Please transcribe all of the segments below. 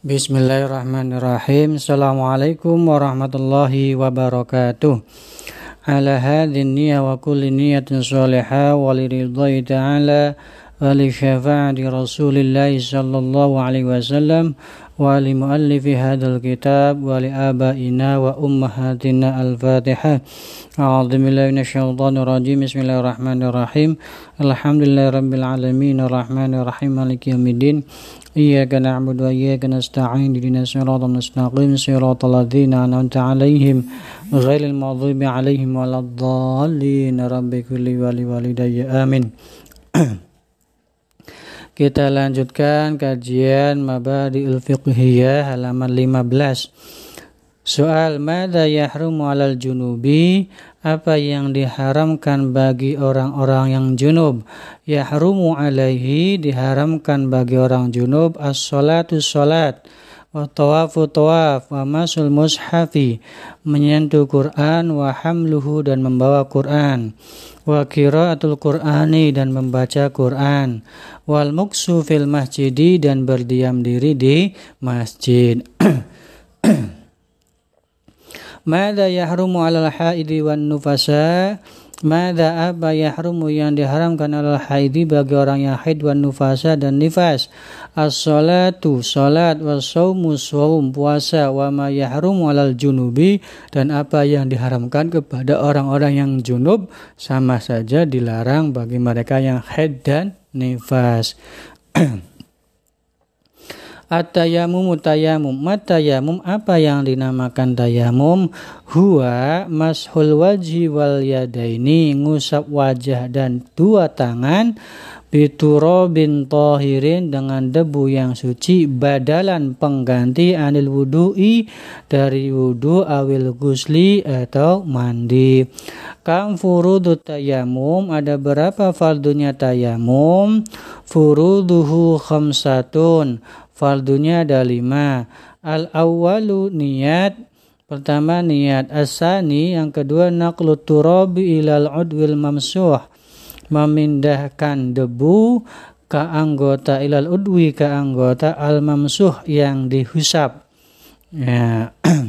Bismillahirrahmanirrahim. Assalamualaikum warahmatullahi wabarakatuh. Ala hadhin niyya wa kulli niyatin salihah wa liridhai ta'ala wa li syafa'ati rasulillahi sallallahu alaihi wasallam ولمؤلف هذا الكتاب ولآبائنا وأمهاتنا الفاتحة. أعوذ بالله من الشيطان الرجيم. بسم الله الرحمن الرحيم. الحمد لله رب العالمين. الرحمن الرحيم. مالك يوم الدين. إياك نعبد وإياك نستعين. اهدنا الصراط المستقيم. صراط الذين أنعمت عليهم غير المغضوب عليهم ولا الضالين. رب كل ولي والدي آمين. Kita lanjutkan kajian Mabadi'ul Fiqhiyah halaman 15 Soal Mada yahrumu alal junubi? Apa yang diharamkan bagi orang-orang yang junub? Yahrumu alaihi diharamkan bagi orang junub as-salatu salat wa tawafu tawaf. Wa masul mushafi. Menyentuh Quran wa hamluhu dan membawa Quran. Wa qiraatul Qur'ani dan membaca Quran. Wal muksu fil masjidi dan berdiam diri di masjid. Mada yahrumu alal haidi wan nufasa Mada apa yahrumu yang diharamkan alal haidi bagi orang yang haid wan nufasa dan nifas? As-salatu salat wa sawmu sawm puasa. Wa ma yahrumu alal junubi? Dan apa yang diharamkan kepada orang-orang yang junub? Sama saja dilarang bagi mereka yang haid dan nifas At-tayamum tayamum. Matayamum apa yang dinamakan tayamum? Huwa mashul wajhi wal yadaini ngusap wajah dan dua tangan bin tohirin dengan debu yang suci badalan pengganti anil wudu'i dari wudu awil gusli atau mandi kam furudu tayamum ada berapa fardunya tayamum furuduhu khamsatun Fardunya ada lima. Al awalu niat pertama niat asani yang kedua naqlu turabi ilal udwil mamsuh. Memindahkan debu ke anggota ilal udwi ke anggota al mamsuh yang dihusap ya.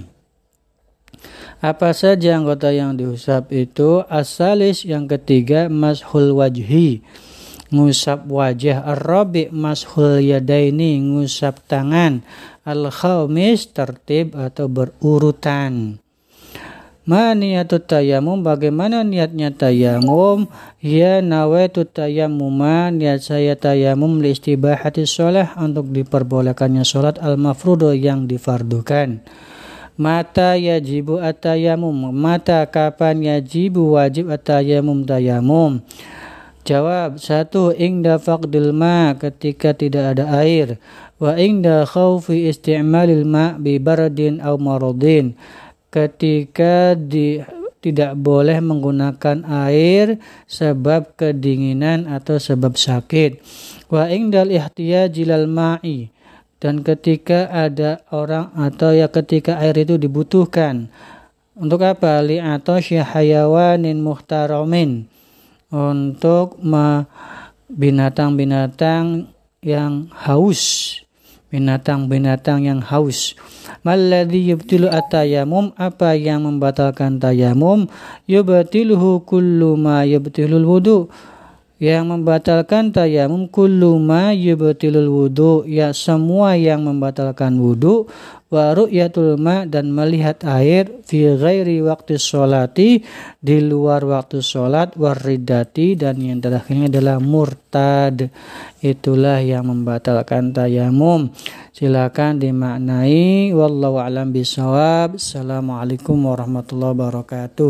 Apa saja anggota yang dihusap itu? Asalis yang ketiga mashul wajhi ngusap wajah ar-rabi mashul yadaini ngusap tangan al-khamis tertib atau berurutan. Maniyatut tayamum bagaimana niatnya tayamum ya nawaitu tayamuma niat saya tayamum li istibahati sholah untuk diperbolehkannya sholat al-mafrudo yang difardukan. Mata yajibu at-tayamum mata kapan yajibu wajib at-tayamum tayamum Jawab satu ingda faqdil ma ketika tidak ada air. Wa ingda khawfi isti'malil ma bi baradin aw maradin. Ketika di, tidak boleh menggunakan air sebab kedinginan atau sebab sakit. Wa ingdal ihtiyajilal ma'i. Dan ketika ada orang atau ya ketika air itu dibutuhkan. Untuk apa? Li atau hayawanin muhtaramin untuk binatang-binatang yang haus. Binatang-binatang yang haus. Malladhi yubtilu atayamum apa yang membatalkan tayamum yubtiluhu kullu ma yubtilul wudu yang membatalkan tayamum kullu ma yubtilul wudu. Ya semua yang membatalkan wudu wa ru'yatul ma dan melihat air fi ghairi waktu sholati di luar waktu sholat waridati dan yang terakhirnya adalah murtad. Itulah yang membatalkan tayamum silakan dimaknai. Wallahu alam bisawab assalamualaikum warahmatullahi wabarakatuh